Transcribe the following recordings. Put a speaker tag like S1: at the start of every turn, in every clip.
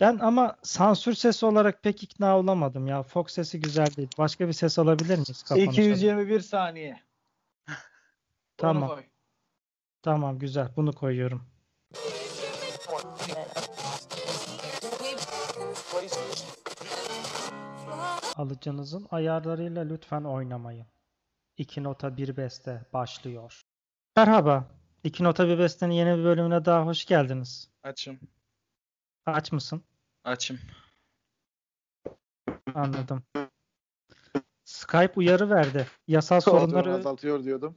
S1: Ben ama sansür sesi olarak pek ikna olamadım ya. Fox sesi güzel değil. Başka bir ses alabilir miyiz? kapanışa?
S2: 221 saniye.
S1: Tamam. Tamam güzel. Bunu koyuyorum. Alıcınızın ayarlarıyla lütfen oynamayın. İki nota bir beste başlıyor. Merhaba. İki nota bir bestenin yeni bir bölümüne daha hoş geldiniz.
S3: Açım.
S1: Aç mısın?
S3: Açım.
S1: Anladım. Skype uyarı verdi. Yasal sorunları
S2: azaltıyor diyordum.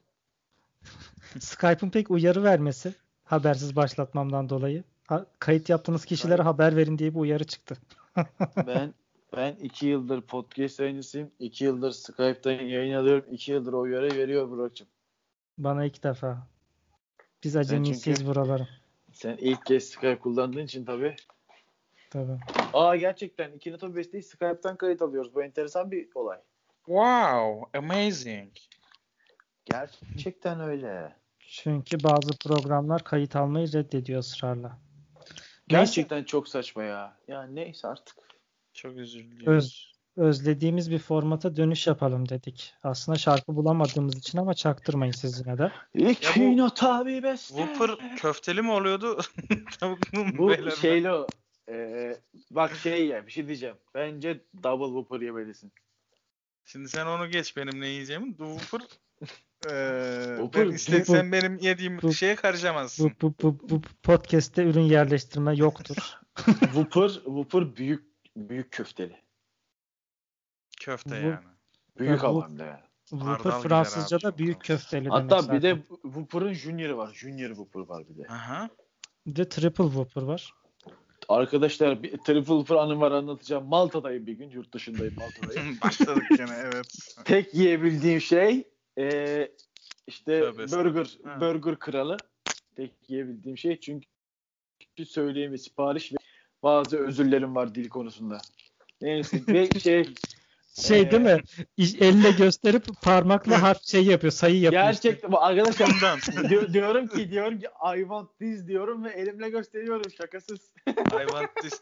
S1: Skype'ın pek uyarı vermesi habersiz başlatmamdan dolayı. Ha- kayıt yaptığınız kişilere haber verin diye bir uyarı çıktı.
S2: ben ben iki yıldır podcast yayıncısıyım. iki yıldır Skype'tan yayın alıyorum. iki yıldır o uyarı veriyor Burak'cığım.
S1: Bana ilk defa. Biz acemisiyiz buraların.
S2: Sen ilk kez Skype kullandığın için tabii.
S1: Tabii.
S2: Aa gerçekten iki nota besteyi Skype'tan kayıt alıyoruz. Bu enteresan bir olay.
S3: Wow, amazing.
S2: Gerçekten öyle.
S1: Çünkü bazı programlar kayıt almayı reddediyor ısrarla.
S2: Gerçekten çok saçma ya. Ya neyse artık.
S3: Çok üzüldüm.
S1: Öz, özlediğimiz bir formata dönüş yapalım dedik. Aslında şarkı bulamadığımız için ama çaktırmayın siz yine de.
S2: İki nota bir beste.
S3: Whopper köfteli mi oluyordu? Tavuk mu?
S2: Bu şeyli o. Ee, bak şey ya bir şey diyeceğim. Bence double whopper yemelisin.
S3: Şimdi sen onu geç benim ne yiyeceğimi. Whopper Eee
S2: Whopper-
S3: ben iste-
S1: Whopper-
S3: sen benim yediğim
S1: Bu-
S3: şeye
S1: Bu,
S3: karışamazsın.
S1: bu, bu, bu podcast'te ürün yerleştirme yoktur.
S2: Whopper, whopper büyük büyük köfteli.
S3: Köfte
S1: Bu-
S3: yani.
S2: Büyük
S1: bu-
S2: anlamda yani.
S1: Whopper
S3: gider abi,
S1: Fransızca'da büyük köfteli demek
S2: Hatta
S1: zaten.
S2: bir de Whopper'ın Junior'ı var. Junior Whopper var bir de.
S3: Aha.
S1: Bir de triple Whopper var.
S2: Arkadaşlar bir triple Whopper anım var anlatacağım. Malta'dayım bir gün. Yurt dışındayım Malta'dayım.
S3: Başladık gene evet.
S2: Tek yiyebildiğim şey eee işte
S3: Tövbe
S2: burger
S3: Ha.
S2: burger kralı. Tek yiyebildiğim şey çünkü söyleyeyim sipariş ve bazı özürlerim var dil konusunda. Neyse ve şey
S1: Şey
S2: Ee,
S1: değil mi? Elle gösterip parmakla harf şey yapıyor, sayı yapıyor.
S2: gerçekten bu arkadaşlar. Di- diyorum ki diyorum ki I want this diyorum ve elimle gösteriyorum şakasız.
S3: I want this.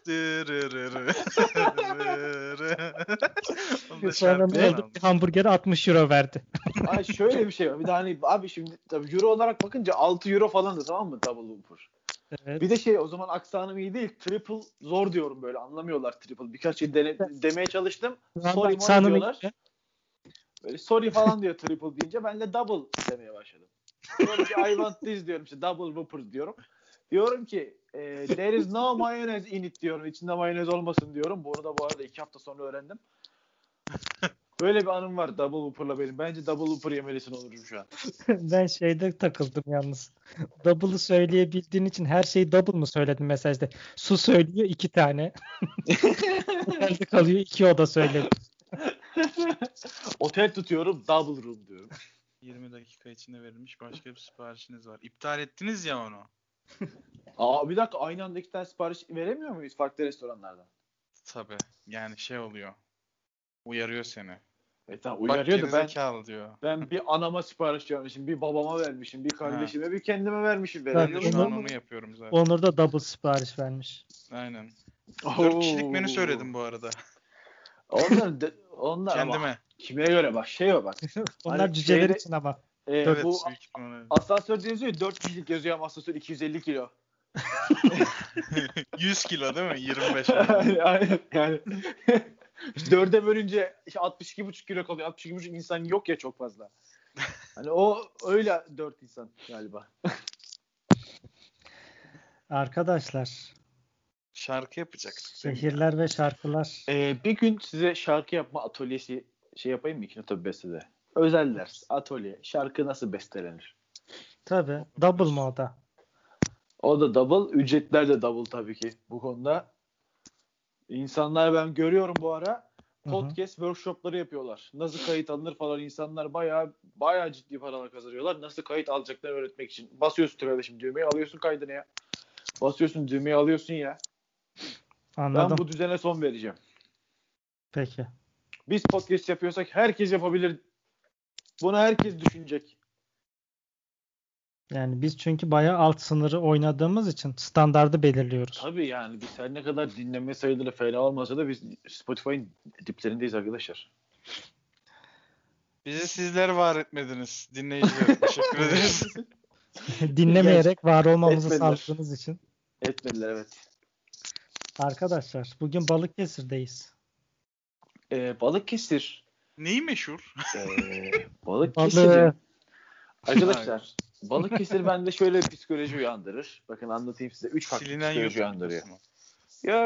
S1: Sonra ne oldu? Bir hamburgere 60 euro verdi.
S2: Ay şöyle bir şey var. Bir de hani abi şimdi tabii euro olarak bakınca 6 euro falan da tamam mı double whopper.
S1: Evet.
S2: Bir de şey o zaman aksanım iyi değil. Triple zor diyorum böyle. Anlamıyorlar triple. Birkaç şey dene, demeye çalıştım. Sorry
S1: Aksanını
S2: diyorlar. Böyle sorry falan diyor triple deyince ben de double demeye başladım. Diyorum ki I want this diyorum işte double whopper diyorum. Diyorum ki e, there is no mayonnaise in it diyorum. İçinde mayonez olmasın diyorum. Bunu da bu arada iki hafta sonra öğrendim. Böyle bir anım var double whopper'la benim. Bence double whopper yemelisin Onurcuğum şu an.
S1: ben şeyde takıldım yalnız. Double'ı söyleyebildiğin için her şeyi double mı söyledin mesajda? Su söylüyor iki tane. Otelde kalıyor iki oda söyledi.
S2: Otel tutuyorum double room diyorum.
S3: 20 dakika içinde verilmiş başka bir siparişiniz var. İptal ettiniz ya onu.
S2: Aa bir dakika aynı anda iki tane sipariş veremiyor muyuz farklı restoranlardan?
S3: Tabi. Yani şey oluyor. Uyarıyor seni.
S2: E tamam
S3: Bak
S2: uyarıyordu ben.
S3: diyor.
S2: Ben bir anama sipariş vermişim, bir babama vermişim, bir kardeşime, bir kendime vermişim.
S1: Ben
S2: Veremiyorum.
S3: şu an
S1: onu-
S3: yapıyorum zaten.
S1: Onur da double sipariş vermiş.
S3: Aynen.
S2: Oo.
S3: 4 kişilik menü söyledim bu arada.
S2: Onlar, de, onlar ama
S3: Kendime.
S2: kime göre bak şey o bak.
S1: Onlar
S2: Hani
S1: cüceler
S2: şeyde-
S1: için ama.
S2: E,
S3: Evet.
S2: bu
S3: büyük ihtimalle.
S2: asansörde yazıyor 4 kişilik yazıyor ama asansör 250 kilo.
S3: 100 kilo değil mi? 25
S2: Aynen yani. Dörde bölünce işte 62,5 kilo kalıyor. 62,5 insan yok ya çok fazla. Hani o öyle 4 insan galiba.
S1: Arkadaşlar,
S3: Şarkı yapacaktık.
S1: şehirler ve şarkılar.
S2: Ee, bir gün size şarkı yapma atölyesi şey yapayım mı İkinci tabi bestede? Özel ders, atölye. Şarkı nasıl bestelenir?
S1: Tabii. Double mı o da?
S2: O da double. Ücretler de double tabii ki bu konuda. İnsanlar ben görüyorum bu ara podcast workshopları yapıyorlar. Nasıl kayıt alınır falan insanlar bayağı bayağı ciddi paralar kazanıyorlar. Nasıl kayıt alacaklar öğretmek için. Basıyorsun kardeşim düğmeyi alıyorsun kaydını ya. Basıyorsun düğmeyi alıyorsun ya.
S1: Anladım.
S2: Ben bu düzene son vereceğim.
S1: Peki.
S2: Biz podcast yapıyorsak herkes yapabilir. Bunu herkes düşünecek.
S1: Yani biz çünkü bayağı alt sınırı oynadığımız için standardı belirliyoruz.
S2: Tabii yani biz her ne kadar dinleme sayıları fena olmasa da biz Spotify'ın diplerindeyiz arkadaşlar.
S3: Bizi sizler var etmediniz. Dinleyiciler. Teşekkür ederiz.
S1: Dinlemeyerek var olmamızı
S2: Etmediler.
S1: sağladığınız için.
S2: Etmediler evet.
S1: Arkadaşlar bugün Balıkesir'deyiz.
S2: Ee, Balıkesir.
S3: Neyi meşhur?
S2: Ee, Balıkesir.
S1: Balığı
S2: Arkadaşlar Balıkesir bende şöyle bir psikoloji uyandırır. Bakın anlatayım size. Üç farklı
S3: Silinen
S2: psikoloji uyandırıyor.
S3: mu?
S2: Ya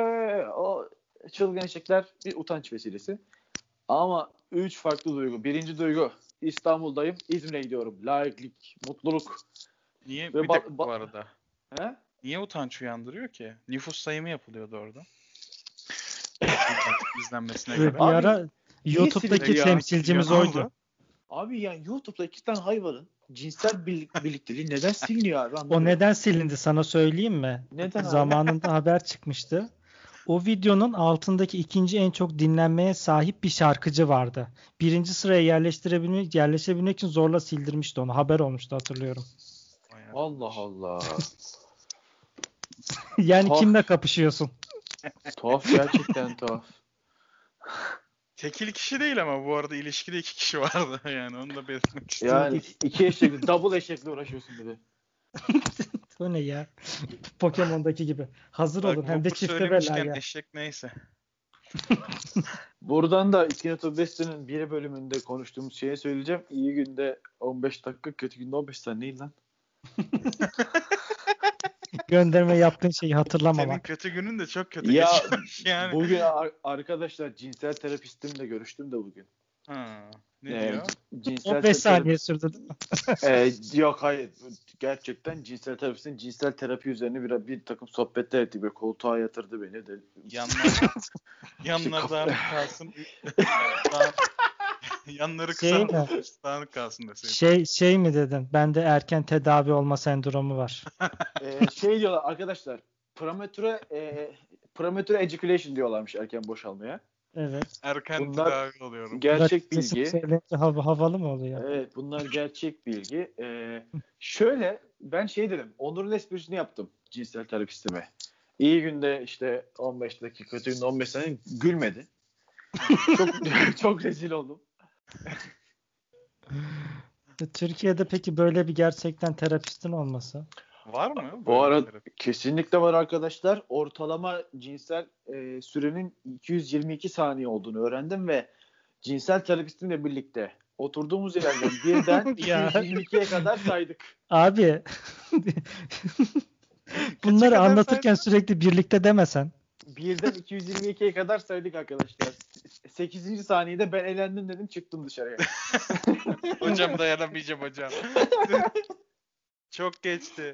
S2: o çılgın eşekler bir utanç vesilesi. Ama üç farklı duygu. Birinci duygu İstanbul'dayım. İzmir'e gidiyorum. Layıklık, mutluluk.
S3: Niye?
S2: Ve
S3: Bir
S2: ba-
S3: dakika bu arada.
S2: He?
S3: Niye utanç uyandırıyor ki? Nüfus sayımı yapılıyordu orada. İzlenmesine
S1: bir
S3: göre.
S2: Abi,
S1: ara YouTube'daki temsilcimiz
S3: Ya
S1: oydu.
S3: oldu?
S2: Abi yani YouTube'da iki tane hayvanın cinsel birlik, birlikteliği neden siliniyor abi?
S1: O
S2: Anlamıyorum.
S1: neden silindi sana söyleyeyim mi?
S2: Neden?
S1: Zamanında haber çıkmıştı. O videonun altındaki ikinci en çok dinlenmeye sahip bir şarkıcı vardı. Birinci sıraya yerleştirebilmek, yerleşebilmek için zorla sildirmişti onu. Haber olmuştu hatırlıyorum.
S2: Allah Allah.
S1: yani
S2: Oh.
S1: kimle kapışıyorsun?
S2: tuhaf gerçekten tuhaf.
S3: Tekil kişi değil ama bu arada ilişkide iki kişi vardı yani onu da belirtmek istedim.
S2: Yani iki eşekli, double eşekle uğraşıyorsun bir de.
S1: O ne ya? Pokemon'daki gibi. Hazır
S3: Bak,
S1: olun hem de çifte bela ya.
S3: eşek neyse.
S2: Buradan da Ikinoto Beste'nin bir bölümünde konuştuğumuz şeyi söyleyeceğim. İyi günde 15 dakika, kötü günde 15 saniye lan.
S1: Gönderme yaptığın şeyi
S3: Senin
S1: hatırlamamak.
S3: kötü günün de çok kötü
S2: Ya,
S3: geçiyormuş yani.
S2: Bugün ar- arkadaşlar cinsel terapistimle görüştüm de bugün.
S3: Ha, ne
S2: Ee,
S3: diyor?
S2: Cinsel
S1: 15
S2: terapi-
S1: saniye sürdü değil mi?
S2: Ee, yok hayır. Gerçekten cinsel terapistin cinsel terapi üzerine bir, bir takım sohbetler etti. Böyle koltuğa yatırdı beni de.
S3: Yanlar, yanlar. Dağınık- Yanları kısa
S1: Şey mi?
S3: Dağınık kalsın deseydin.
S1: Şey şey mi dedin? Bende erken tedavi olma sendromu var.
S2: Ee, şey diyorlar arkadaşlar. Premature, e, premature ejaculation diyorlarmış erken boşalmaya.
S1: Evet.
S3: Erken
S2: Bunlar-
S3: tedavi oluyorum.
S2: Gerçek bilgi.
S1: Hav- havalı mı oluyor?
S2: Evet bunlar gerçek bilgi. Ee, şöyle ben şey dedim. Onur'un esprisini yaptım cinsel terapistime. İyi günde işte 15 dakika, kötü günde 15 saniye gülmedi. çok çok rezil oldum.
S1: Türkiye'de peki böyle bir gerçekten terapistin olması?
S3: Var mı?
S2: Bu arada
S3: terapi?
S2: kesinlikle var arkadaşlar. Ortalama cinsel e, sürenin 222 saniye olduğunu öğrendim ve cinsel terapistimle birlikte oturduğumuz yerden birden
S1: Ya.
S2: 222'ye kadar saydık.
S1: Abi bunları anlatırken sürekli birlikte demesen.
S2: Birden 222'ye kadar saydık arkadaşlar. 8. saniyede ben elendim dedim çıktım dışarıya.
S3: Hocam dayanamayacağım hocam. Çok geçti.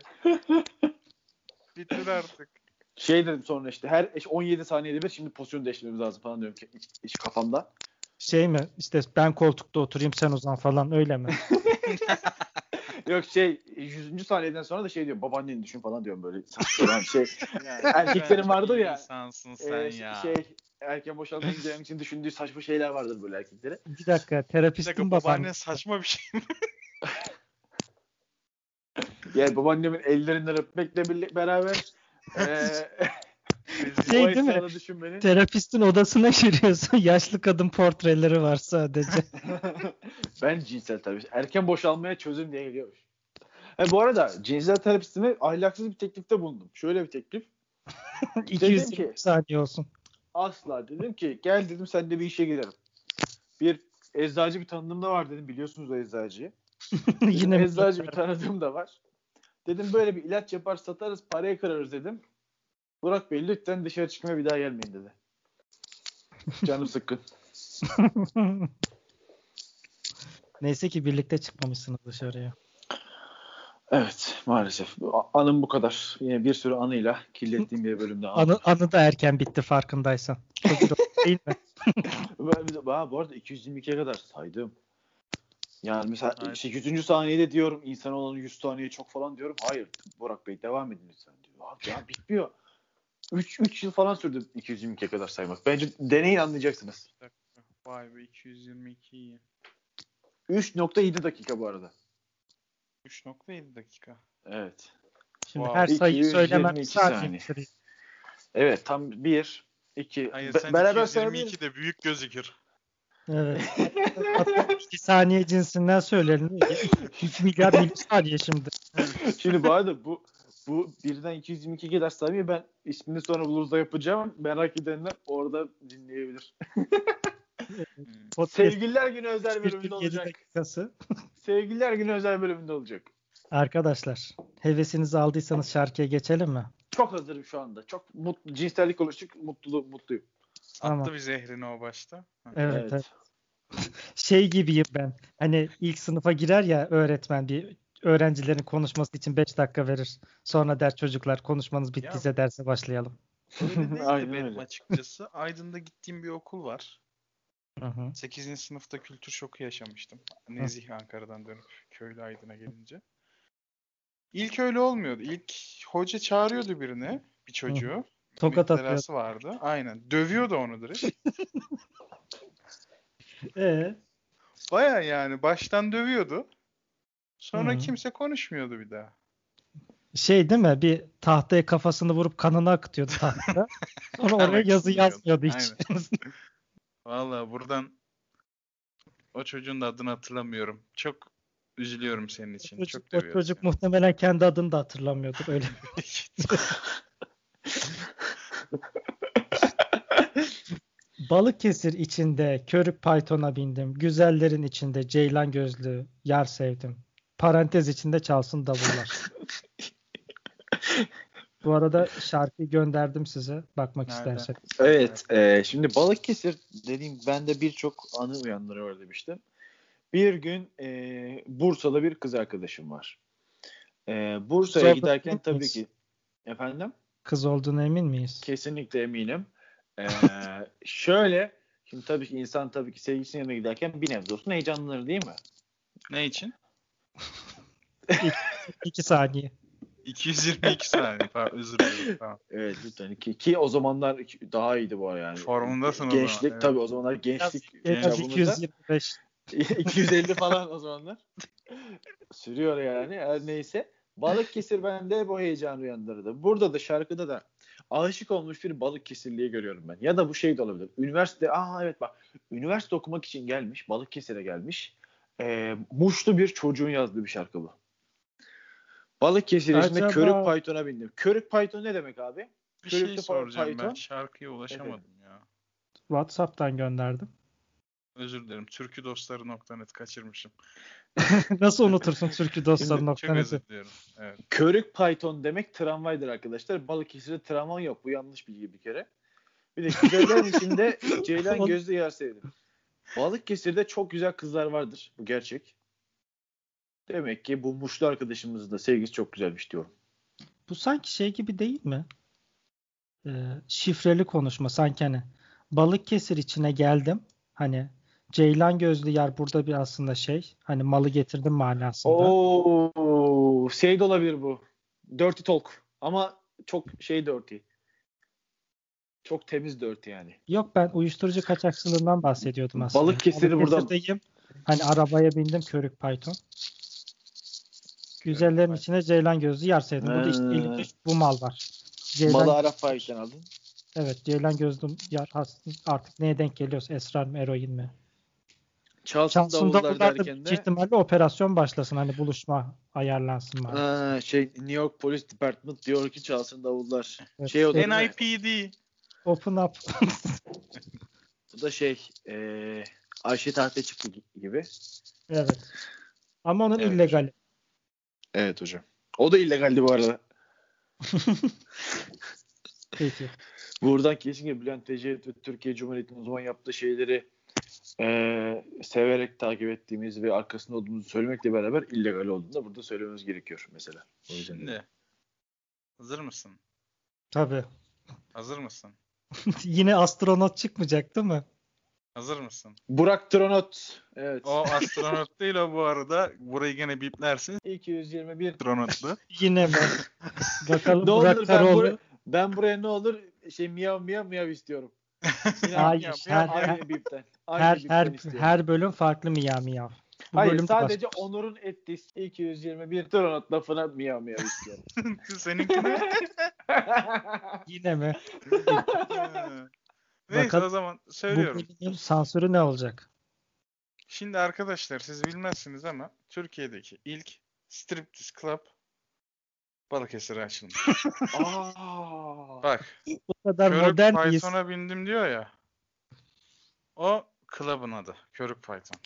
S3: Bitir artık.
S2: Şey dedim sonra işte her 17 saniyede bir şimdi pozisyon değiştirmemiz lazım falan diyorum ki iç, iç kafamda.
S1: Şey mi? İşte ben koltukta oturayım sen uzan falan öyle mi?
S2: Yok şey 100. saniyeden sonra da şey diyor babaanneni düşün falan diyorum böyle saçma olan şey.
S3: Yani
S2: Erkeklerin vardır ya,
S3: insansın sen
S2: Ee,
S3: ya.
S2: Şey erken giderim için düşündüğü saçma şeyler vardır böyle erkeklere.
S1: Bir dakika
S3: Bir dakika
S1: terapistin
S3: babaannen saçma bir şey mi?
S2: Yani babaannemin ellerinden öpmekle birlikte beraber eee
S1: Şey değil mi?
S2: düşün beni.
S1: Terapistin odasına giriyorsun. Yaşlı kadın portreleri var sadece.
S2: Ben cinsel terapist. Erken boşalmaya çözüm diye geliyormuş. Ha, bu arada cinsel terapistime ahlaksız bir teklifte bulundum. Şöyle bir teklif.
S1: 200
S2: ki-
S1: saniye olsun.
S2: Asla dedim ki gel dedim seninle bir işe girelim. Bir eczacı bir tanıdığım da var dedim. Biliyorsunuz o eczacıyı.
S1: Yine
S2: eczacı bir tanıdığım da var. Dedim böyle bir ilaç yapar satarız parayı kırarız dedim. Burak Bey lütfen dışarı çıkmaya bir daha gelmeyin dedi. Canım sıkkın.
S1: Neyse ki birlikte çıkmamışsınız dışarıya.
S2: Evet maalesef. Anım bu kadar. Yine bir sürü anıyla kirlettiğim bir bölümde.
S1: Anı, anı da erken bitti farkındaysan. İroni değil mi?
S2: Ben, bu arada 222'ye kadar saydım. Yani mesela
S3: Evet.
S2: 8. saniyede diyorum insan olanı 100 saniye çok falan diyorum. Hayır Burak Bey devam edin lütfen diyor. Abi ya bitmiyor. 3 3 yıl falan sürdü 222'ye kadar saymak. Bence deneyin anlayacaksınız.
S3: Vay be 222 iyi.
S2: 3.7 dakika bu arada.
S3: 3.7 dakika.
S2: Evet.
S1: Şimdi
S3: Wow.
S1: her sayıyı
S2: 222
S1: söylemem
S2: saniye.
S1: sürüyor.
S2: Evet tam 1 2
S3: Hayır sen
S2: beraber
S3: 222
S2: söyleyebiliriz.
S3: de büyük gözükür.
S1: Evet. Hatta 2 saniye cinsinden söyleyelim. 2 milyar milisaniye şimdi.
S2: Şimdi bu arada bu bu birden 222 kadar saymayı ben ismini sonra buluruz da yapacağım. Merak edenler orada dinleyebilir.
S3: Hmm.
S1: Podcast
S2: Sevgililer günü özel bölümünde
S1: 47
S2: olacak.
S1: dakikası.
S2: Sevgililer günü özel bölümünde olacak.
S1: Arkadaşlar hevesinizi aldıysanız şarkıya geçelim mi?
S2: Çok hazırım şu anda. Çok mutlu, cinsellik konuştuk. Mutlu, mutluyum.
S1: Tamam.
S3: Attı bir zehrini o başta. Ha.
S1: Evet, evet. Şey gibiyim ben. Hani ilk sınıfa girer ya öğretmen bir öğrencilerin konuşması için 5 dakika verir. Sonra der çocuklar konuşmanız bittiyse derse başlayalım.
S3: Öyle değil de
S2: Aynen
S3: benim
S2: öyle.
S3: açıkçası. Aydın'da gittiğim bir okul var.
S1: Hı hı.
S3: 8. sınıfta kültür şoku yaşamıştım. Nezih Ankara'dan dönüp köylü Aydın'a gelince. İlk öyle olmuyordu. İlk hoca çağırıyordu birini, bir çocuğu.
S1: Tokat atıyor.
S3: Vardı. Aynen. Dövüyordu onu direkt.
S1: Ee,
S3: Baya yani baştan dövüyordu. Sonra
S1: Hı.
S3: kimse konuşmuyordu bir daha.
S1: şey değil mi? Bir tahtaya kafasını vurup kanını akıtıyordu tahtada. Sonra oraya yazı yazmıyordu hiç.
S3: Vallahi buradan o çocuğun da adını hatırlamıyorum. Çok üzülüyorum senin için.
S1: çocuk,
S3: Çok
S1: o çocuk
S3: seni.
S1: muhtemelen kendi adını da hatırlamıyordur öyle. Balıkesir içinde körük paytona bindim. Güzellerin içinde ceylan gözlü yar sevdim. Parantez içinde çalsın davullar. Bu arada şarkıyı gönderdim size. Bakmak
S3: Nerede?
S1: isterseniz.
S2: Evet. e, şimdi Balıkesir dediğim bende birçok anı uyandırıyor demiştim. Bir gün e, Bursa'da bir kız arkadaşım var. E, Bursa'ya
S1: Zorba
S2: giderken tabii
S1: miyiz?
S2: ki efendim
S1: Kız olduğuna emin miyiz?
S2: kesinlikle eminim. E, şöyle şimdi tabii ki insan tabii ki sevgilisinin yanına giderken bir nebze olsun heyecanlanır değil mi?
S3: Ne için?
S1: İki saniye.
S3: 222 saniye. Pardon, özür dilerim. Tamam.
S2: Evet lütfen ki, ki o zamanlar daha iyiydi bu yani.
S3: Formundasın o zaman,
S2: Gençlik
S3: evet.
S2: tabii o zamanlar gençlik
S1: En az
S2: çağımızda.
S1: 225.
S2: 250 falan o zamanlar. Sürüyor yani her neyse. Balıkesir bende hep o heyecan uyandırdı. Burada da şarkıda da aşık olmuş bir Balıkesirliği görüyorum ben. Ya da bu şey de olabilir. Üniversite, aa evet bak. Üniversite okumak için gelmiş. Balıkesir'e gelmiş. Ee, Muşlu bir çocuğun yazdığı bir şarkı bu. Balıkesir içinde
S1: Acaba-
S2: Körük Python'a bindim. Körük Python ne demek abi?
S3: Bir şey
S2: Körüklü
S3: soracağım ben.
S2: Python.
S3: Şarkıya ulaşamadım ya.
S1: WhatsApp'tan gönderdim.
S3: Özür dilerim. Türküdostları.net kaçırmışım.
S1: Nasıl unutursun türkü dostları
S3: Çok özür diliyorum. Evet.
S2: Körük Python demek tramvaydır arkadaşlar. Balıkesir'de tramvay yok. Bu yanlış bilgi bir kere. Bir de güzellerin içinde Ceylan Gözlü yer sevdim. Balıkesir'de çok güzel kızlar vardır. Bu gerçek. Demek ki bu Muşlu arkadaşımızın da sevgisi çok güzelmiş diyorum.
S1: Bu sanki şey gibi değil mi? Ee, şifreli konuşma sanki hani Balıkesir içine geldim. Hani Ceylan gözlü yer burada bir aslında şey. Hani malı getirdim manasında.
S2: Oo, şey de olabilir bu. Dirty Talk. Ama çok şey dirty. Çok temiz dirty yani.
S1: Yok ben uyuşturucu kaçakçılığından bahsediyordum aslında.
S2: Balıkesir'i buradan-
S1: Balıkesir'deyim. Hani arabaya bindim körük Python. Güzellerin içine Ceylan gözlü yer sevdim. Burada işte
S2: Ee.
S1: elimde bu mal var. Ceylan,
S2: Malı Arap Faik'ten aldın.
S1: evet Ceylan gözlü yer has- artık neye denk geliyorsa esrar mı eroin mi?
S2: Çalsın,
S1: Çalsın
S2: davullar
S1: davullar da
S2: derken de
S1: ihtimalle operasyon başlasın. Hani buluşma ayarlansın bari.
S2: Aa, şey New York Police Department diyor ki çalsın davullar.
S1: Evet.
S2: Şey o da,
S3: NIPD.
S1: Open up.
S2: bu da şey eee Ayşe Tahta çıktı gibi.
S1: evet. Ama onun
S2: Evet.
S1: illegali.
S2: Evet hocam. O da illegaldi bu arada.
S1: Peki.
S2: Buradan kesinlikle Bülent Ecevit ve Türkiye Cumhuriyeti'nin o zaman yaptığı şeyleri eee, severek takip ettiğimiz ve arkasında olduğumuzu söylemekle beraber illegal olduğunu da burada söylememiz gerekiyor mesela. O yüzden de.
S3: Şimdi. Hazır mısın?
S1: Tabii.
S3: Hazır mısın?
S1: Yine astronot çıkmayacak değil mi?
S3: Hazır mısın?
S2: Burak Tronot. Evet.
S3: O astronot değil o bu arada. Burayı gene biplersin.
S2: 221.
S3: Astronotlu.
S1: Yine mi? Bakalım
S2: Ne olur
S1: Burak
S2: ben,
S1: Karoğlu.
S2: buraya, ben buraya ne olur şey miyav miyav miyav istiyorum.
S1: Hayır,
S2: miyav,
S1: her-
S2: miyav, aynı
S1: her-
S2: bipten. Aynı
S1: Her
S2: bipten
S1: her
S2: istiyorum.
S1: her bölüm farklı miyav miyav. Bu
S2: Hayır
S1: bölümde
S2: sadece
S1: başka-
S2: Onur'un ettiği 221 Tronot lafına miyav miyav istiyorum.
S3: Seninki ne?
S1: Yine mi?
S3: Neyse
S1: Bakalım
S3: o zaman
S1: Bu
S3: söylüyorum.
S1: bölümün sansürü ne olacak?
S3: Şimdi arkadaşlar siz bilmezsiniz ama Türkiye'deki ilk striptease club Balıkesir'e açılmış.
S2: Aa.
S3: Bak
S1: Bu kadar
S3: Körük
S1: modern?
S3: Python'a bindim diyor ya. O club'ın adı. Körük Python.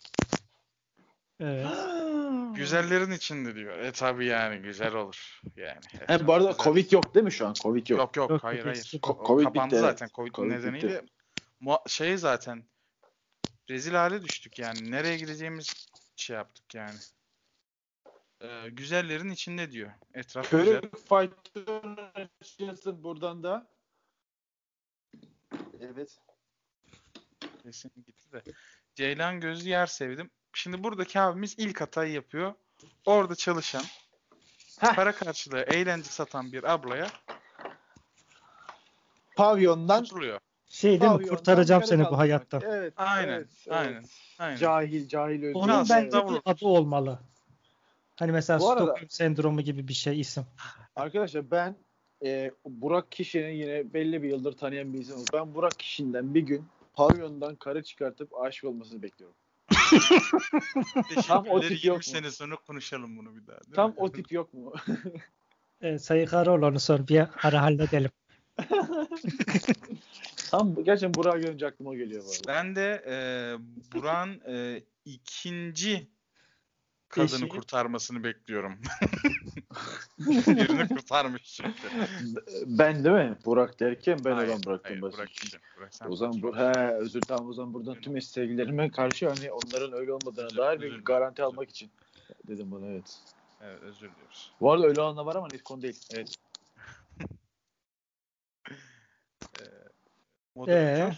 S1: Evet.
S3: Güzellerin içinde diyor. E tabi yani güzel olur. Yani.
S2: He, bu arada
S3: Güzel.
S2: Covid yok değil mi şu an? Covid yok.
S3: Yok yok,
S1: Yok,
S3: hayır hayır.
S1: eski.
S3: O
S2: Ko- Covid
S3: kapandı
S2: bitti,
S3: zaten Covid,
S2: Covid
S3: nedeniyle. Mu- şey zaten rezil hale düştük yani. Nereye gideceğimiz şey yaptık yani. Ee, güzellerin içinde diyor. Etraf güzel.
S2: Körük Fight'ın açılsın buradan da. Evet.
S3: Kesin gitti de. Ceylan gözlü yer sevdim. Şimdi buradaki abimiz ilk hatayı yapıyor. Orada çalışan,
S2: Heh.
S3: para karşılığı eğlence satan bir ablaya
S2: Pavyondan
S3: tutuluyor.
S1: Şey değil mi? Kurtaracağım seni bu
S2: kaldırmak.
S1: hayattan.
S2: Evet.
S3: Aynen,
S2: evet,
S3: aynen,
S2: evet.
S3: Aynen.
S2: Cahil, cahil özgür.
S1: Onun bence bir
S3: vurur.
S1: adı olmalı. Hani mesela
S2: Bu arada-
S1: Stockholm sendromu gibi bir şey isim.
S2: Arkadaşlar ben e, Burak Kişi'nin yine belli bir yıldır tanıyan bir insanım. Ben Burak Kişi'nden bir gün pavyondan karı çıkartıp aşık olmasını bekliyorum. Tam o tip
S3: 20
S2: yok mu?
S3: sene sonra konuşalım bunu bir daha.
S2: Tam
S3: mi?
S2: o tip yok mu?
S1: Ee, Sayı Karaoğlu'nu sor bir ara halledelim.
S2: Tam gerçekten Burak'ı görünce aklıma geliyor bu arada.
S3: Ben de e, Burak'ın e, ikinci kadını
S1: Eşi.
S3: kurtarmasını bekliyorum. Birini kurtarmış çünkü.
S2: Ben değil mi? Burak derken ben
S3: Hayır,
S2: olan bıraktım
S3: hayır. Burak için. Burak sen
S2: O zaman bu, he, özür tamam o zaman buradan tüm eski sevgililerime karşı hani onların öyle olmadığına
S3: Özür-
S2: dair
S3: özür
S2: bir
S3: dilerim,
S2: garanti
S3: özür
S2: almak için dedim bunu evet.
S3: Evet özür diliyoruz.
S2: Bu arada öyle olanlar var ama net konu değil. Evet.
S3: Moderatör
S1: Ee,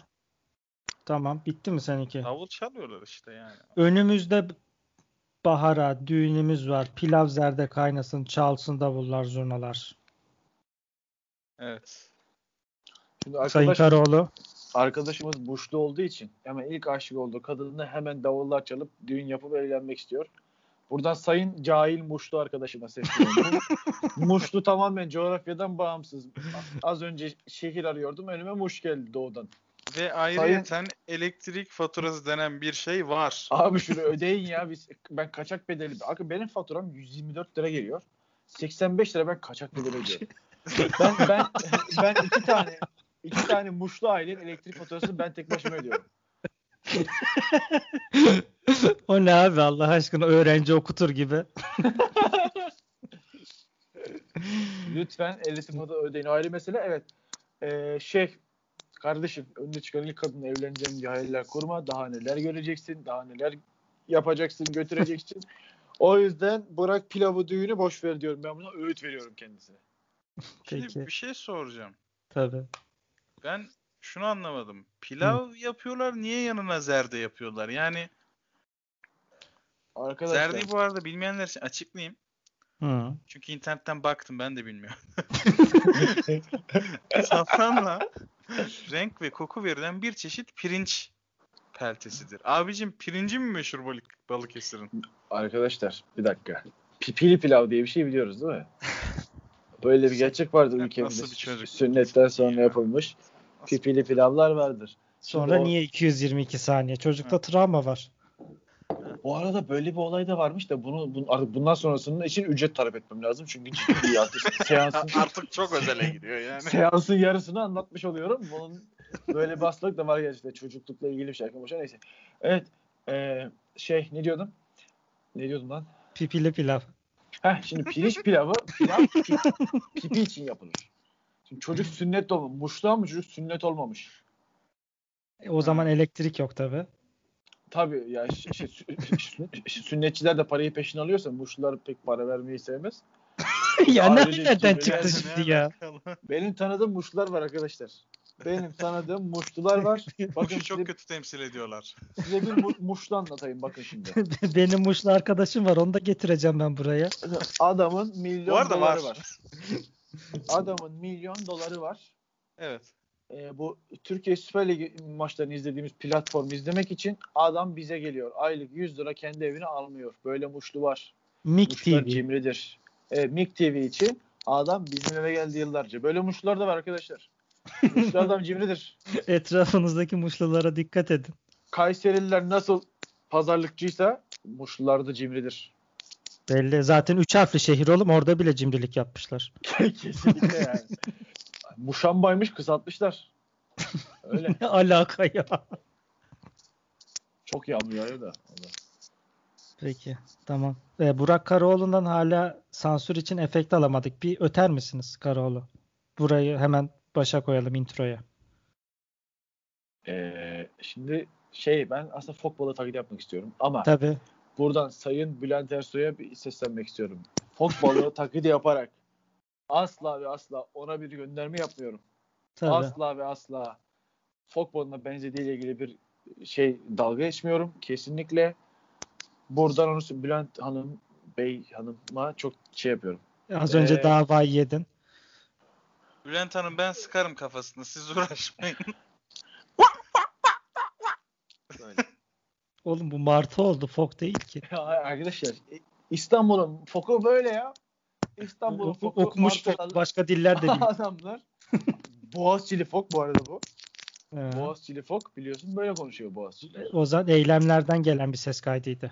S1: tamam bitti mi seninki?
S3: davul çalıyorlar işte yani.
S1: Önümüzde bahara düğünümüz var. Pilav zerde kaynasın, çalsın davullar, zurnalar.
S3: Evet.
S2: Şimdi
S1: Sayın
S2: arkadaş,
S1: Karaoğlu.
S2: arkadaşımız Burçlu olduğu için hemen ilk aşık olduğu kadınla hemen davullar çalıp düğün yapıp evlenmek istiyor. Buradan sayın cahil Muşlu arkadaşıma sesleniyorum. Muşlu tamamen coğrafyadan bağımsız. Az önce şehir arıyordum. Önüme Muş geldi doğudan.
S3: Ve ayrıyeten elektrik faturası denen bir şey var.
S2: Abi şunu ödeyin ya. Biz, ben kaçak bedeli. Abi benim faturam 124 lira geliyor. 85 lira ben kaçak bedeli ödüyorum. ben, ben, ben iki tane iki tane Muşlu ailenin elektrik faturasını ben tek başıma ödüyorum.
S1: O ne abi Allah aşkına öğrenci okutur gibi.
S2: Lütfen elektrik faturası ödeyin. Ayrı mesele. Evet. Ee, şey kardeşim önüne çıkan ilk kadınla evleneceğim diye hayaller kurma. Daha neler göreceksin. Daha neler yapacaksın, götüreceksin. o yüzden bırak pilavı düğünü boş ver diyorum. Ben buna öğüt veriyorum kendisine.
S3: Şimdi
S1: Peki.
S3: bir şey soracağım.
S1: Tabii.
S3: Ben şunu anlamadım. Pilav yapıyorlar niye yanına zerde yapıyorlar? Yani
S2: Arkadaşlar
S3: zerdeyi bu arada bilmeyenler için açıklayayım.
S1: Hı.
S3: Çünkü internetten baktım ben de bilmiyorum. Safranla renk ve koku verilen bir çeşit pirinç peltesidir. Abicim pirinci mi meşhur balık, Balıkesir'in?
S2: Arkadaşlar bir dakika. Pipili pilav diye bir şey biliyoruz değil mi? Böyle bir gerçek vardır
S3: Sen
S2: ülkemizde.
S3: nasıl bir çocuk?
S2: Sünnetten sonra
S3: Ya.
S2: yapılmış. Pipili pilavlar vardır.
S1: Sonra
S2: Şimdi o-
S1: niye 222 saniye? Çocukta travma var.
S2: Bu arada böyle bir olay da varmış da bunu, bunu artık bundan sonrasının için ücret talep etmem lazım. Çünkü ciddi bir artık seansın,
S3: Artık çok özele gidiyor yani.
S2: seansın yarısını anlatmış oluyorum. Bunun böyle bir hastalık da var gerçekten. Çocuklukla ilgili bir şey. Boşa neyse. Evet. eee, şey ne diyordum? Ne diyordum lan?
S1: Pipili pilav.
S2: Heh, şimdi pirinç pilavı pilav pi- pipi için yapılır. Şimdi çocuk sünnet olmamış. Muşluğa mı çocuk sünnet olmamış?
S1: E, o zaman elektrik yok tabii.
S2: Tabii ya şey, sü- sü- sünnetçiler de parayı peşin alıyorsa muşlular pek para vermeyi sevmez.
S1: ya
S2: Ailecek
S1: nereden
S2: gibi
S1: çıktı şimdi ya?
S2: Benim tanıdığım muşlular var arkadaşlar. Benim tanıdığım muşlular var. Bakın
S3: Bakın
S2: size,
S3: çok kötü temsil ediyorlar.
S2: size bir mu- muşlu anlatayım bakın şimdi.
S1: Benim Muşlu arkadaşım var. Onu da getireceğim ben buraya.
S2: Adamın milyon
S3: Bu arada
S2: doları
S3: var.
S2: var. Adamın milyon doları var.
S3: Evet.
S2: e, bu Türkiye Süper Ligi maçlarını izlediğimiz platformu izlemek için adam bize geliyor. Aylık 100 lira kendi evine almıyor. Böyle muşlu var.
S1: Mik
S2: Muşlar
S1: TV.
S2: cimridir. E, MIG TV için adam bizim eve geldi yıllarca. Böyle muşlular da var arkadaşlar. Muşlu adam cimridir.
S1: Etrafınızdaki muşlulara dikkat edin.
S2: Kayserililer nasıl pazarlıkçıysa Muşlular da cimridir.
S1: Belli. Zaten üç harfli şehir oğlum. Orada bile cimrilik yapmışlar.
S2: Kesinlikle yani. Muşambaymış kısaltmışlar. Öyle.
S1: Ne alaka ya?
S2: Çok yağmur yağıyor da.
S1: Peki. Tamam. Ee, Burak Karaoğlu'ndan hala sansür için efekt alamadık. Bir öter misiniz Karaoğlu? Burayı hemen başa koyalım introya.
S2: Ee, şimdi şey ben aslında fok balığı taklidi yapmak istiyorum ama
S1: Tabii.
S2: Buradan Sayın Bülent Ersoy'a bir seslenmek istiyorum. Fok balığı taklidi yaparak asla ve asla ona bir gönderme yapmıyorum.
S1: Tabii.
S2: Asla ve asla fok balığına benzediğiyle ilgili bir şey dalga geçmiyorum. Kesinlikle buradan onu Bülent Hanım Bey Hanım'a çok şey yapıyorum.
S1: Az önce
S2: Ee,
S1: davayı yedin.
S3: Bülent Hanım ben sıkarım kafasını. Siz uğraşmayın.
S1: Oğlum bu martı oldu. Fok değil ki.
S2: Ya arkadaşlar İstanbul'un foku böyle ya. İstanbul'un foku
S1: okumuş fok. Başka diller de biliyor.
S2: adamlar. Boğaziçi'li fok bu arada bu.
S1: Ee,
S2: Boğaziçi'li fok biliyorsun böyle konuşuyor Boğaziçi.
S1: o zaman eylemlerden gelen bir ses kaydıydı.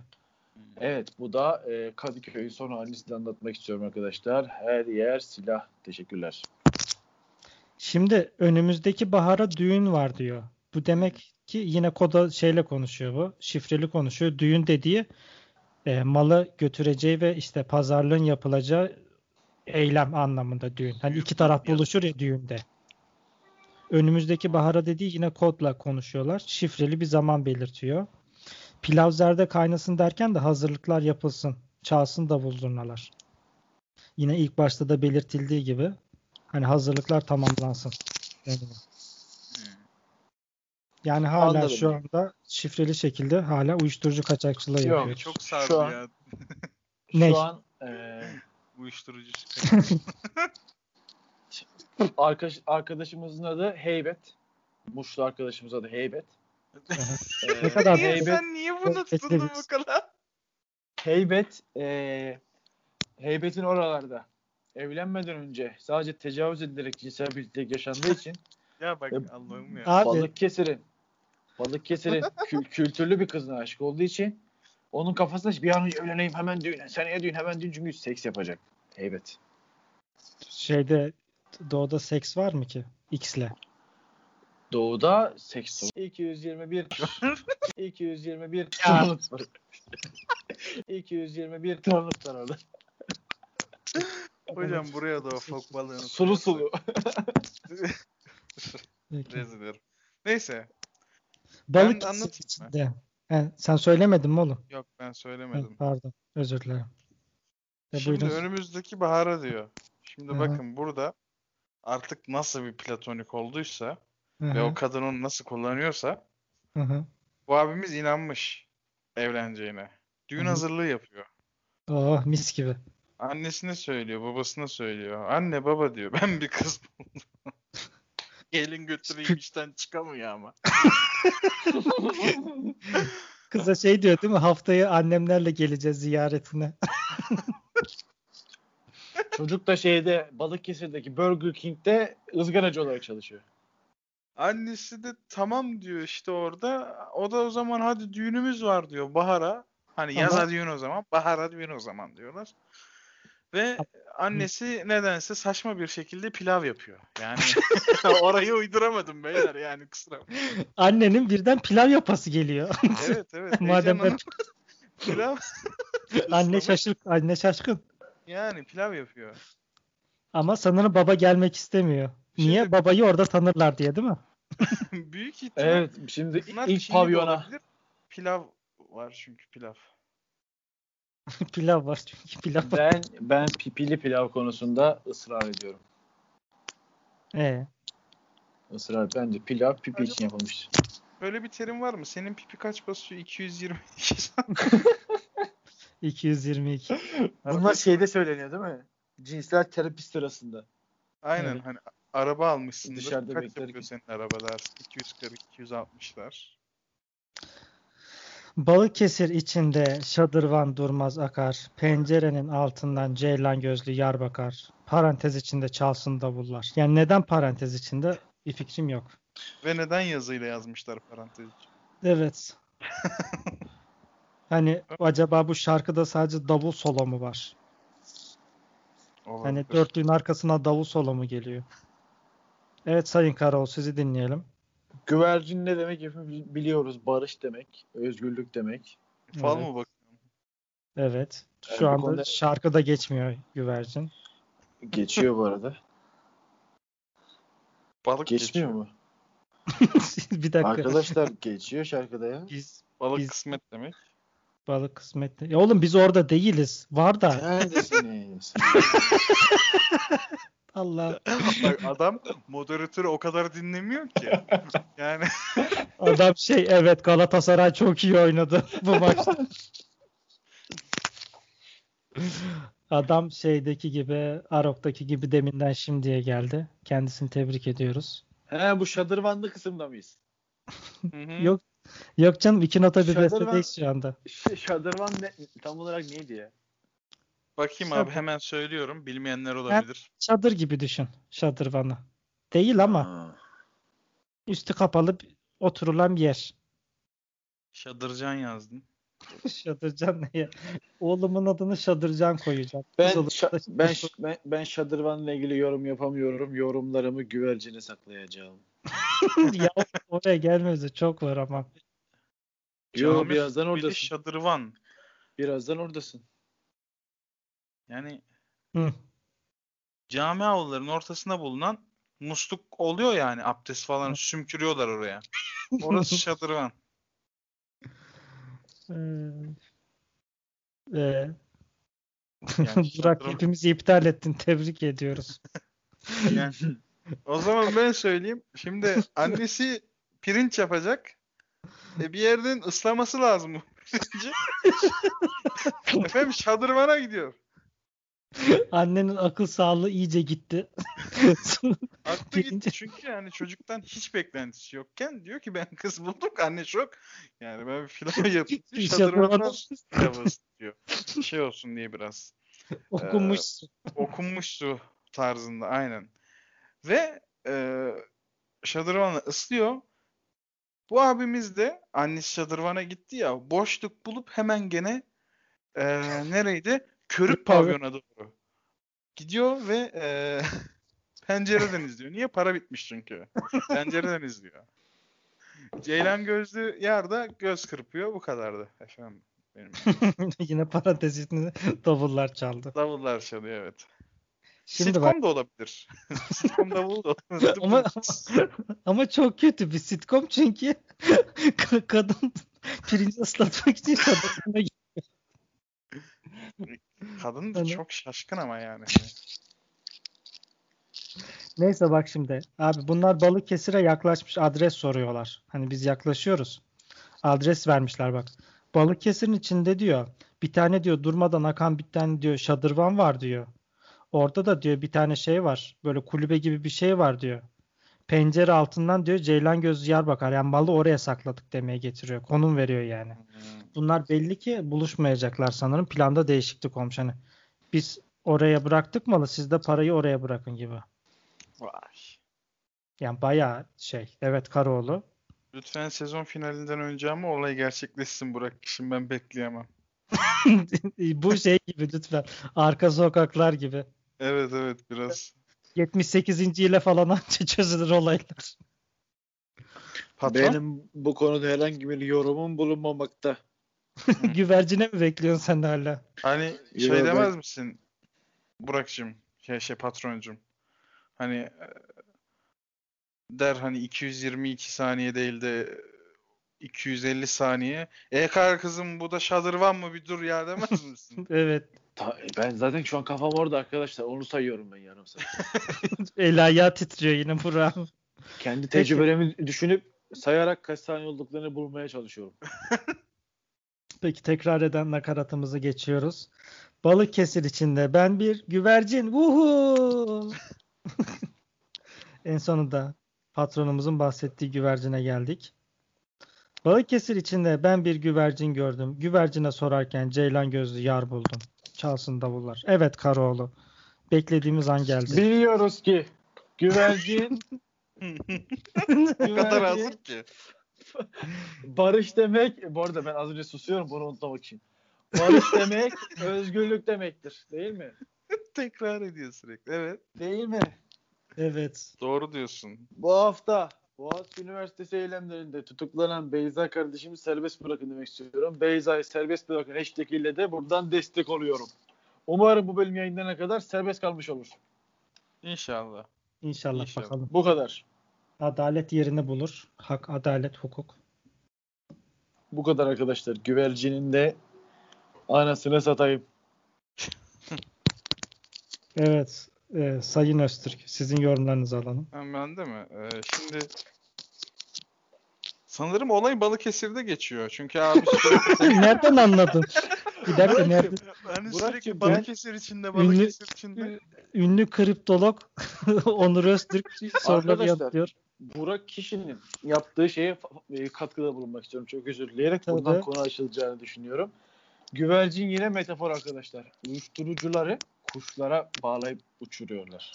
S2: Evet bu da e, Kadıköy'ün son halini size anlatmak istiyorum arkadaşlar. Her yer silah. Teşekkürler.
S1: Şimdi önümüzdeki bahara düğün var diyor. Bu demek ki yine koda şeyle konuşuyor bu. Şifreli konuşuyor. Düğün dediği e, malı götüreceği ve işte pazarlığın yapılacağı eylem anlamında düğün. Hani iki taraf buluşur ya düğünde. Önümüzdeki bahara dediği yine kodla konuşuyorlar. Şifreli bir zaman belirtiyor. Pilav zerde kaynasın derken de hazırlıklar yapılsın. Çalsın davul zurnalar. Yine ilk başta da belirtildiği gibi hani hazırlıklar tamamlansın. deniyor. Yani hala
S2: Anladım.
S1: şu anda şifreli şekilde hala uyuşturucu kaçakçılığı
S2: Yok,
S1: yapıyor.
S3: Çok sardı
S2: Şu an-
S3: ya.
S1: Ne?
S2: Şu an e,
S3: Uyuşturucu.
S2: arkadaş, arkadaşımızın adı Heybet. Muşlu arkadaşımızın adı Heybet. E,
S1: Ne kadar
S3: niye,
S1: doğru.
S3: sen niye bunu tuttun bu kadar?
S2: Heybet e, Heybet'in oralarda evlenmeden önce sadece tecavüz edilerek cinsel birliktelik yaşandığı için
S3: Ya bak
S2: Ya-
S3: Allah'ım ya.
S1: Abi
S2: Balıkesir'in Balıkesir'in kü- kültürlü bir kızına aşık olduğu için onun kafasında bir an önce evleneyim hemen düğün, seneye düğün hemen düğün çünkü seks yapacak. Heybet.
S1: şeyde doğuda seks var mı ki? X'le.
S2: Doğuda seks sorunu. 221 221 tonluk var. 221 tonluk var orada.
S3: Hocam buraya da o fok balığını
S2: Sulu sulu.
S3: Rezil. Neyse.
S1: Balık
S3: Ben anlatayım
S1: içinde. He, sen söylemedin mi oğlum?
S3: Yok ben söylemedim.
S1: pardon. Özür dilerim. E,
S3: Şimdi
S1: buyurun.
S3: önümüzdeki bahara diyor. Şimdi
S1: Hı hı.
S3: bakın burada artık nasıl bir platonik olduysa
S1: Hı
S3: ve o kadın onu nasıl kullanıyorsa
S1: hı hı.
S3: bu abimiz inanmış evleneceğine. Düğün
S1: Hı hı.
S3: hazırlığı yapıyor.
S1: Oh mis gibi.
S3: Annesine söylüyor, babasına söylüyor. Anne baba diyor ben bir kız buldum. Gelin götüreyim işten çıkamıyor ama.
S1: Kıza şey diyor değil mi? Haftaya annemlerle geleceğiz ziyaretine.
S2: Çocuk da şeyde Balıkesir'deki Burger King'de ızgaracı olarak çalışıyor.
S3: Annesi de tamam diyor işte orada. O da o zaman hadi düğünümüz var diyor bahara. Hani
S1: Ama-
S3: yaza düğün o zaman, bahara düğün o zaman diyorlar. Ve annesi nedense saçma bir şekilde pilav yapıyor. Yani orayı uyduramadım beyler yani kusura bakmayın.
S1: Annenin birden pilav yapası geliyor.
S3: Evet evet.
S1: Madem
S3: Hanım pilav
S1: anne şaşık, anne şaşkın.
S3: Yani pilav yapıyor.
S1: Ama sanırım baba gelmek istemiyor. Niye?
S3: Şimdi-
S1: Babayı orada tanırlar diye değil mi?
S3: Büyük ihtimal
S2: Evet şimdi
S3: bunlar
S2: ilk pavyona.
S3: Pilav var çünkü pilav.
S1: pilav var çünkü pilav var.
S2: ben ben pipili pilav konusunda ısrar ediyorum.
S1: Ee,
S2: Israr bence pilav pipi için yapılmış.
S3: Böyle bir terim var mı? Senin pipi kaç basıyor? 222
S1: 222.
S2: Bunlar şeyde söyleniyor değil mi? Cinsel terapi sırasında.
S3: Aynen
S1: Evet.
S3: hani araba almışsındır.
S2: Dışarıda
S3: Kaç yapıyor senin arabalar? 240, 260'lar.
S1: Balıkesir içinde şadırvan durmaz akar. Pencerenin altından ceylan gözlü yar bakar. Parantez içinde çalsın davullar. Yani neden parantez içinde bir fikrim yok.
S3: Ve neden yazıyla yazmışlar parantez için?
S1: Evet. Hani acaba bu şarkıda sadece davul solo mu var? Hani
S3: Olabilir.
S1: dörtlüğün arkasına davul solo mu geliyor? Evet Sayın Karaoğlu sizi dinleyelim.
S2: Güvercin ne demek hepimiz biliyoruz. Barış demek. Özgürlük demek.
S3: Fal
S1: Evet.
S3: mı bak?
S1: Evet.
S2: Yani
S1: Şu
S2: bu
S1: anda
S2: konuda-
S1: şarkıda geçmiyor güvercin.
S2: Geçiyor bu arada.
S3: Balık
S2: Geçmiyor
S3: geçiyor.
S2: mu?
S1: bir dakika.
S2: Arkadaşlar geçiyor şarkıda ya.
S1: Biz
S3: Balık
S1: Biz-
S3: kısmet demek.
S1: balık kısmetli. Ya oğlum biz orada değiliz. Var da.
S2: Neredesiniz?
S1: Allah.
S3: Bak adam moderatörü o kadar dinlemiyor ki. Yani
S1: Adam şey evet Galatasaray çok iyi oynadı bu maçta. Adam şeydeki gibi Arok'taki gibi deminden şimdiye geldi. Kendisini tebrik ediyoruz.
S2: He bu şadırvanlı kısımda mıyız?
S3: Hı hı.
S1: Yok yok canım iki nota bir
S2: Şadırvan-
S1: bestedeyiz şu anda.
S2: Ş- şadırvan ne, tam olarak neydi ya?
S3: Bakayım abi hemen söylüyorum. Bilmeyenler olabilir.
S1: Çadır gibi düşün şadırvanı. Değil ama
S2: Ha.
S1: üstü kapalı oturulan bir yer.
S3: Şadırcan yazdın.
S1: Şadırcan ne ya? Oğlumun adını Şadırcan koyacağım.
S2: Ben, şa- ben, ş- ben, ben şadırvanla ilgili yorum yapamıyorum. Yorumlarımı güvercine saklayacağım.
S1: ya oraya gelmesi çok var ama.
S2: Yo
S3: Cami
S2: birazdan oradasın.
S3: Şadırvan.
S2: Birazdan oradasın.
S3: Yani
S1: Hı.
S3: cami avlularının ortasında bulunan musluk oluyor yani abdest falan sümkürüyorlar oraya. Orası şadırvan.
S1: Ee, ee,
S3: Yani
S1: Burak
S3: şadırvan-
S1: hepimizi iptal ettin. Tebrik ediyoruz.
S3: Yani, o zaman ben söyleyeyim. Şimdi annesi pirinç yapacak. E bir yerden ıslaması lazım bu pirinci. Efendim şadırvana gidiyor.
S1: Annenin akıl sağlığı iyice gitti.
S3: Aklı gitti çünkü yani çocuktan hiç beklentisi yokken diyor ki ben kız buldum anne şok. Yani ben bir pilav yapayım. Şadırvana pilavı ısıtıyor. Şey olsun diye biraz.
S1: Okunmuş.
S3: okunmuş su tarzında aynen. Ve e, şadırvanla ıslıyor. Bu abimiz de annesi şadırvana gitti ya boşluk bulup hemen gene e, nereydi? Körük pavyona doğru. Gidiyor ve e, pencereden izliyor. Niye? Para bitmiş çünkü. Pencereden izliyor. Ceylan gözlü yerde göz kırpıyor. Bu kadardı efendim. Benim.
S1: Yine parantezini davullar çaldı.
S3: Davullar çalıyor evet.
S1: Şimdi
S3: Sitcom
S1: bak
S3: da olabilir. Sitcom davulu da olabilir.
S1: ama, ama çok kötü bir sitcom çünkü ka- kadın pirinci ıslatmak için gitti.
S3: Kadın da çok şaşkın ama yani.
S1: Neyse bak şimdi. Abi bunlar Balıkesir'e yaklaşmış adres soruyorlar. Hani biz yaklaşıyoruz. Adres vermişler bak. Balıkesir'in içinde diyor. Bir tane diyor durmadan akan bir tane diyor şadırvan var diyor. Orada da diyor bir tane şey var. Böyle kulübe gibi bir şey var diyor. Pencere altından diyor Ceylan gözü yer bakar. Yani malı oraya sakladık demeye getiriyor. Konum veriyor yani. Bunlar belli ki buluşmayacaklar sanırım. Planda değişiklik olmuş. Hani biz oraya bıraktık malı siz de parayı oraya bırakın gibi.
S3: Vay.
S1: Yani bayağı şey. Evet Karaoğlu.
S3: Lütfen sezon finalinden önce ama olay gerçekleşsin Burak. Şimdi ben bekleyemem.
S1: Bu şey gibi lütfen. Arka sokaklar gibi.
S3: Evet evet biraz.
S1: 78. ile falan anca çözülür olaylar.
S3: Patron.
S2: Benim bu konuda herhangi bir yorumum bulunmamakta.
S1: Güvercine mi bekliyorsun sen hala?
S3: Hani şey
S2: ben-
S3: demez misin Burak'cığım? Şey, şey patroncum. Hani e, der hani 222 saniye değil de 250 saniye. E kar kızım bu da şadırvan mı bir dur ya demez misin?
S1: Evet.
S2: Ta- ben zaten şu an kafam orada arkadaşlar. Onu sayıyorum ben yarım saat.
S1: El ayağı titriyor yine Burak.
S2: Kendi tecrübelerimi düşünüp sayarak kaç saniye olduklarını bulmaya çalışıyorum.
S1: Peki tekrar eden nakaratımızı geçiyoruz. Balıkesir içinde ben bir güvercin. Vuhu! En sonunda patronumuzun bahsettiği güvercine geldik. Balıkesir içinde ben bir güvercin gördüm. Güvercine sorarken ceylan gözlü yar buldum. Çalsın davullar. Evet Karaoğlu. Beklediğimiz an geldi.
S2: Biliyoruz ki güvercin
S3: O kadar
S2: güvercin
S3: hazır ki.
S2: barış demek. Bu arada ben az önce susuyorum bunu unutmamak için. Barış demek özgürlük demektir. Değil mi?
S3: Tekrar ediyor sürekli. Evet.
S2: Değil mi?
S1: Evet.
S3: Doğru diyorsun.
S2: Bu hafta Boğaziçi Üniversitesi eylemlerinde tutuklanan Beyza kardeşimi serbest bırakın demek istiyorum. Beyza'yı serbest bırakın hashtag ile de buradan destek oluyorum. Umarım bu bölüm yayınlanana kadar serbest kalmış olur.
S3: İnşallah.
S1: İnşallah,
S3: İnşallah.
S1: bakalım.
S2: Bu kadar.
S1: Adalet yerini bulur. Hak, adalet, hukuk.
S2: Bu kadar arkadaşlar. Güvercinin de anasını satayım.
S1: Evet. e, Sayın Öztürk. Sizin yorumlarınızı alalım.
S3: Ben de mi? Ee, şimdi sanırım olay Balıkesir'de geçiyor. Çünkü abi sürekli,
S1: Nereden anladın? Bir dakika nerede?
S2: Burak'cığım,
S3: sürekli Balıkesir içinde, Balıkesir içinde.
S1: Ünlü kriptolog Onur Öztürk soruları
S2: Arkadaşlar,
S1: yanıtlıyor.
S2: Burak kişinin yaptığı şeye e, katkıda bulunmak istiyorum. Çok özür dileyerek
S1: Tabii.
S2: buradan konu açılacağını düşünüyorum. Güvercin yine metafor arkadaşlar. Uyuşturucuları kuşlara bağlayıp uçuruyorlar.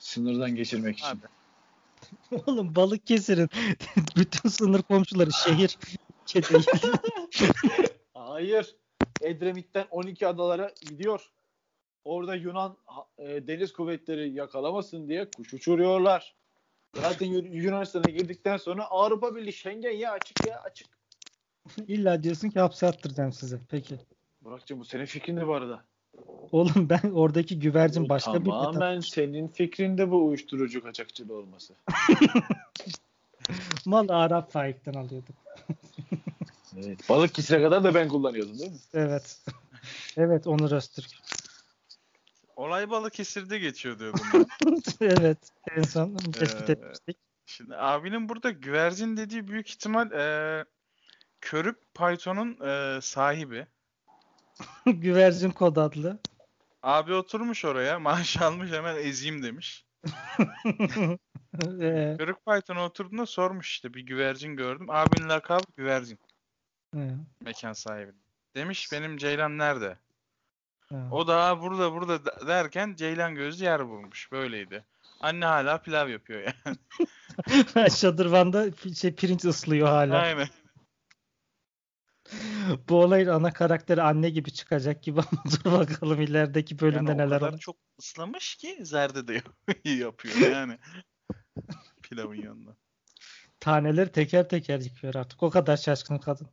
S2: Sınırdan geçirmek için.
S3: Abi.
S1: Oğlum Balıkesir'in bütün sınır komşuları şehir.
S2: Hayır. Edremit'ten 12 adalara gidiyor. Orada Yunan e, deniz kuvvetleri yakalamasın diye kuş uçuruyorlar. Zaten Yu- Yunanistan'a girdikten sonra Avrupa Birliği Schengen ya açık ya açık.
S1: İlla diyorsun ki hapse attıracağım sizi. Peki.
S2: Burak'cığım bu senin fikrindi bu arada.
S1: Oğlum ben oradaki güvercin
S2: Bu
S1: başka bir
S2: Tamamen senin fikrinde bu uyuşturucu kaçakçılığı olması.
S1: mal Arap Faik'ten alıyorduk.
S2: Evet. Balık kisine kadar da ben kullanıyordum değil mi?
S1: Evet. evet Onur Öztürk.
S3: Olay Balıkesir'de geçiyor diyordum ben.
S1: evet. En son tespit
S3: Ee,
S1: etmiştik.
S3: Şimdi abinin burada güvercin dediği büyük ihtimal e, Körük Python'un e, sahibi.
S1: güvercin kod adlı.
S3: Abi oturmuş oraya maaş almış hemen ezeyim demiş.
S1: Ee,
S3: Körük Python'a oturduğunda sormuş işte bir güvercin gördüm. Abinin lakabı güvercin
S1: e,
S3: mekan sahibi. Demiş benim Ceylan nerede? O da "Aa, burada burada de- derken Ceylan gözlü yer bulmuş. Böyleydi. Anne hala pilav yapıyor yani.
S1: Şadırvan'da şey pirinç ıslıyor hala.
S3: Aynen.
S1: Bu olayın ana karakteri anne gibi çıkacak gibi ama dur bakalım ilerideki bölümde
S3: Yani
S1: neler olur.
S3: çok ıslamış ki zerde de yap- yapıyor yani. Pilavın yanında.
S1: Taneleri teker teker yıkıyor artık. O kadar şaşkın kadın.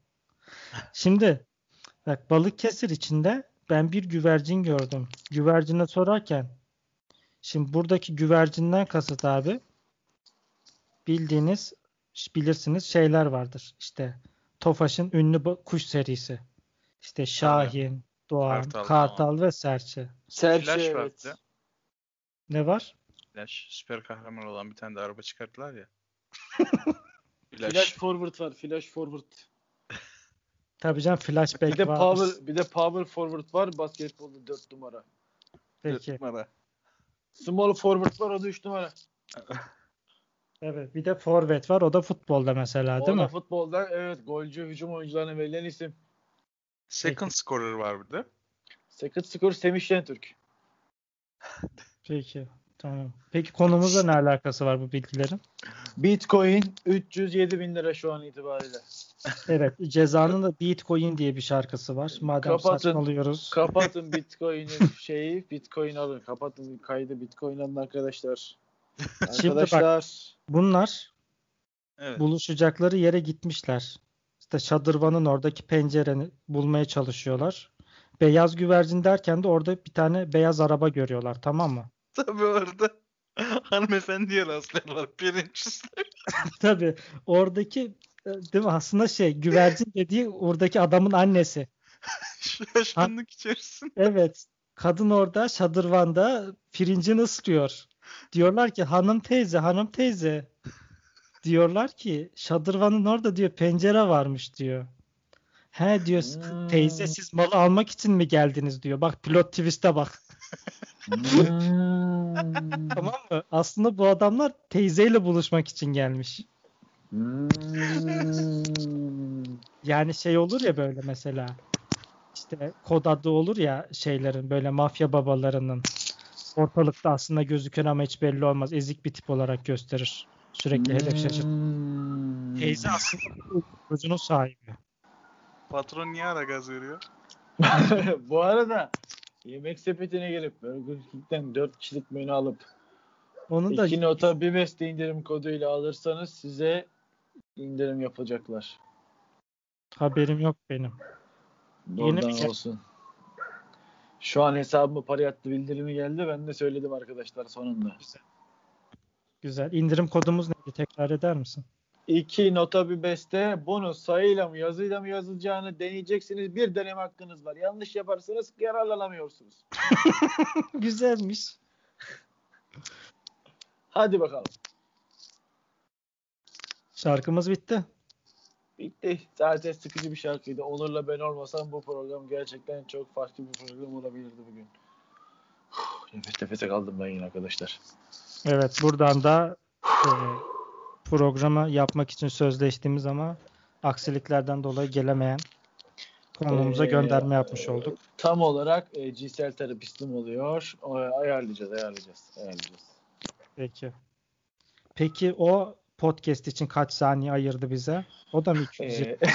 S1: Şimdi bak Balıkesir içinde ben bir güvercin gördüm. Güvercine sorarken şimdi buradaki güvercinden kasıt abi bildiğiniz bilirsiniz şeyler vardır. İşte Tofaş'ın ünlü kuş serisi. İşte Şahin, Doğan,
S3: Kartal
S1: Kartal, ve Serçe.
S2: Serçe
S3: Flash
S2: evet.
S3: vardı.
S1: Ne var?
S3: Flash süper kahraman olan bir tane de araba çıkarttılar ya.
S2: Flash.
S3: Flash.
S2: forward var. Flash forward.
S1: Tabii canım flashback
S2: Bir de
S1: var.
S2: power bir de power forward var. Basketbolda 4 numara.
S1: Peki.
S3: Numara.
S2: Small forward var o da 3 numara.
S1: Evet. Bir de forvet var. O da futbolda mesela değil
S2: o da
S1: mi?
S2: futbolda evet golcü hücum oyuncularına verilen isim.
S3: Second scorer var bir de.
S2: Second score Semih Şentürk.
S1: Peki. Tamam. Peki konumuzla ne alakası var bu bilgilerin?
S2: Bitcoin 307 bin lira şu an itibariyle.
S1: Evet. Cezanın da Bitcoin diye bir şarkısı var. Madem
S2: Kapatın.
S1: saçmalıyoruz.
S2: Kapatın Bitcoin'in şeyi. Bitcoin alın. Kapatın kaydı Bitcoin alın arkadaşlar.
S1: Şimdi bak-
S2: Arkadaşlar.
S1: Bunlar
S3: Evet.
S1: buluşacakları yere gitmişler. İşte şadırvanın oradaki pencereni bulmaya çalışıyorlar. Beyaz güvercin derken de orada bir tane beyaz araba görüyorlar tamam mı?
S3: Tabii orada hanımefendiye rastlıyorlar. Pirinç.
S1: Tabii oradaki değil mi aslında şey güvercin dediği oradaki adamın annesi.
S3: Şaşkınlık içerisinde.
S1: Evet. Kadın orada şadırvanda pirincini ısırıyor. Diyorlar ki hanım teyze, hanım teyze. Diyorlar ki şadırvanın orada diyor pencere varmış diyor. He diyor
S2: Hmm.
S1: teyze siz malı almak için mi geldiniz diyor. Bak plot twist'e bak.
S2: Hmm.
S1: Tamam mı? Aslında bu adamlar teyzeyle buluşmak için gelmiş.
S2: Hmm.
S1: Yani şey olur ya böyle mesela işte kod adı olur ya şeylerin böyle mafya babalarının ortalıkta aslında gözükür ama hiç belli olmaz. Ezik bir tip olarak gösterir. Sürekli hedef şaşırır.
S2: Hmm.
S1: Teyze aslında çocuğunun sahibi.
S3: Patron niye ara gaz veriyor?
S2: Bu arada yemek sepetine gelip Burger King'den 4 kişilik menü alıp
S1: Onu da
S2: iki nota bir beste indirim koduyla alırsanız size indirim yapacaklar.
S1: haberim yok benim. Yeni
S2: Oradan
S1: bir şey.
S2: olsun. Şu an hesabıma para yattı bildirimi geldi. Ben de söyledim arkadaşlar sonunda.
S1: Güzel. İndirim kodumuz neydi? Tekrar eder misin?
S2: İki nota bir beste bunu sayıyla mı yazıyla mı yazılacağını deneyeceksiniz. Bir deneme hakkınız var. Yanlış yaparsanız yararlanamıyorsunuz.
S1: Güzelmiş.
S2: Hadi bakalım.
S1: Şarkımız bitti.
S2: Bitti. Zaten sıkıcı bir şarkıydı. Onur'la ben olmasam bu program gerçekten çok farklı bir program olabilirdi bugün. Uf, Nefes nefese kaldım ben yine arkadaşlar.
S1: Evet buradan da e, programı yapmak için sözleştiğimiz ama aksiliklerden dolayı gelemeyen konuğumuza
S2: Ee,
S1: gönderme yapmış olduk.
S2: Tam olarak e, cinsel terapistim oluyor. O, ayarlayacağız, ayarlayacağız, ayarlayacağız.
S1: Peki. Peki o podcast için kaç saniye ayırdı bize? O da mı 220?
S2: Ee,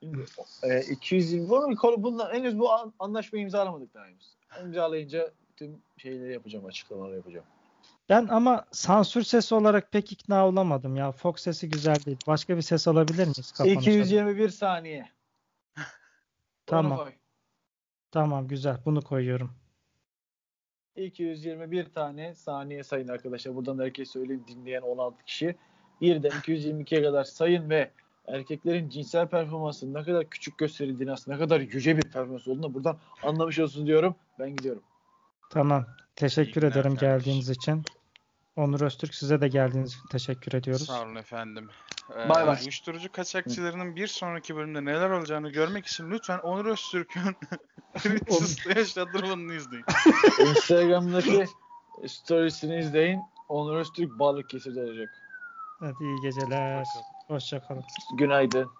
S2: Şimdi, e, 220 bunu konu bundan henüz bu an- anlaşmayı imzalamadık daha henüz. İmzalayınca tüm şeyleri yapacağım, açıklamaları yapacağım.
S1: Ben ama sansür sesi olarak pek ikna olamadım ya. Fox sesi güzel değil. Başka bir ses alabilir miyiz kapanışta?
S2: 221 saniye.
S1: Tamam. Tamam güzel. Bunu koyuyorum.
S2: 221 tane saniye sayın arkadaşlar. Buradan da herkes söyleyin dinleyen 16 kişi. Birden 222'ye kadar sayın ve erkeklerin cinsel performansı ne kadar küçük gösterildiğini aslında ne kadar yüce bir performans olduğunu buradan anlamış olsun diyorum. Ben gidiyorum.
S1: Tamam. Teşekkür
S3: İyi
S1: ederim
S3: kardeşim.
S1: geldiğiniz için. Onur Öztürk size de geldiğiniz için teşekkür ediyoruz.
S3: Sağ olun efendim. Ee,
S2: Bay bay.
S3: Uyuşturucu kaçakçılarının bir sonraki bölümde neler olacağını görmek için lütfen Onur Öztürk'ün Twitter'da yaşadırmanını izleyin.
S2: Instagram'daki storiesini izleyin. Onur Öztürk Balıkesir'de olacak.
S1: Hadi iyi geceler. Hoşçakalın.
S2: Günaydın.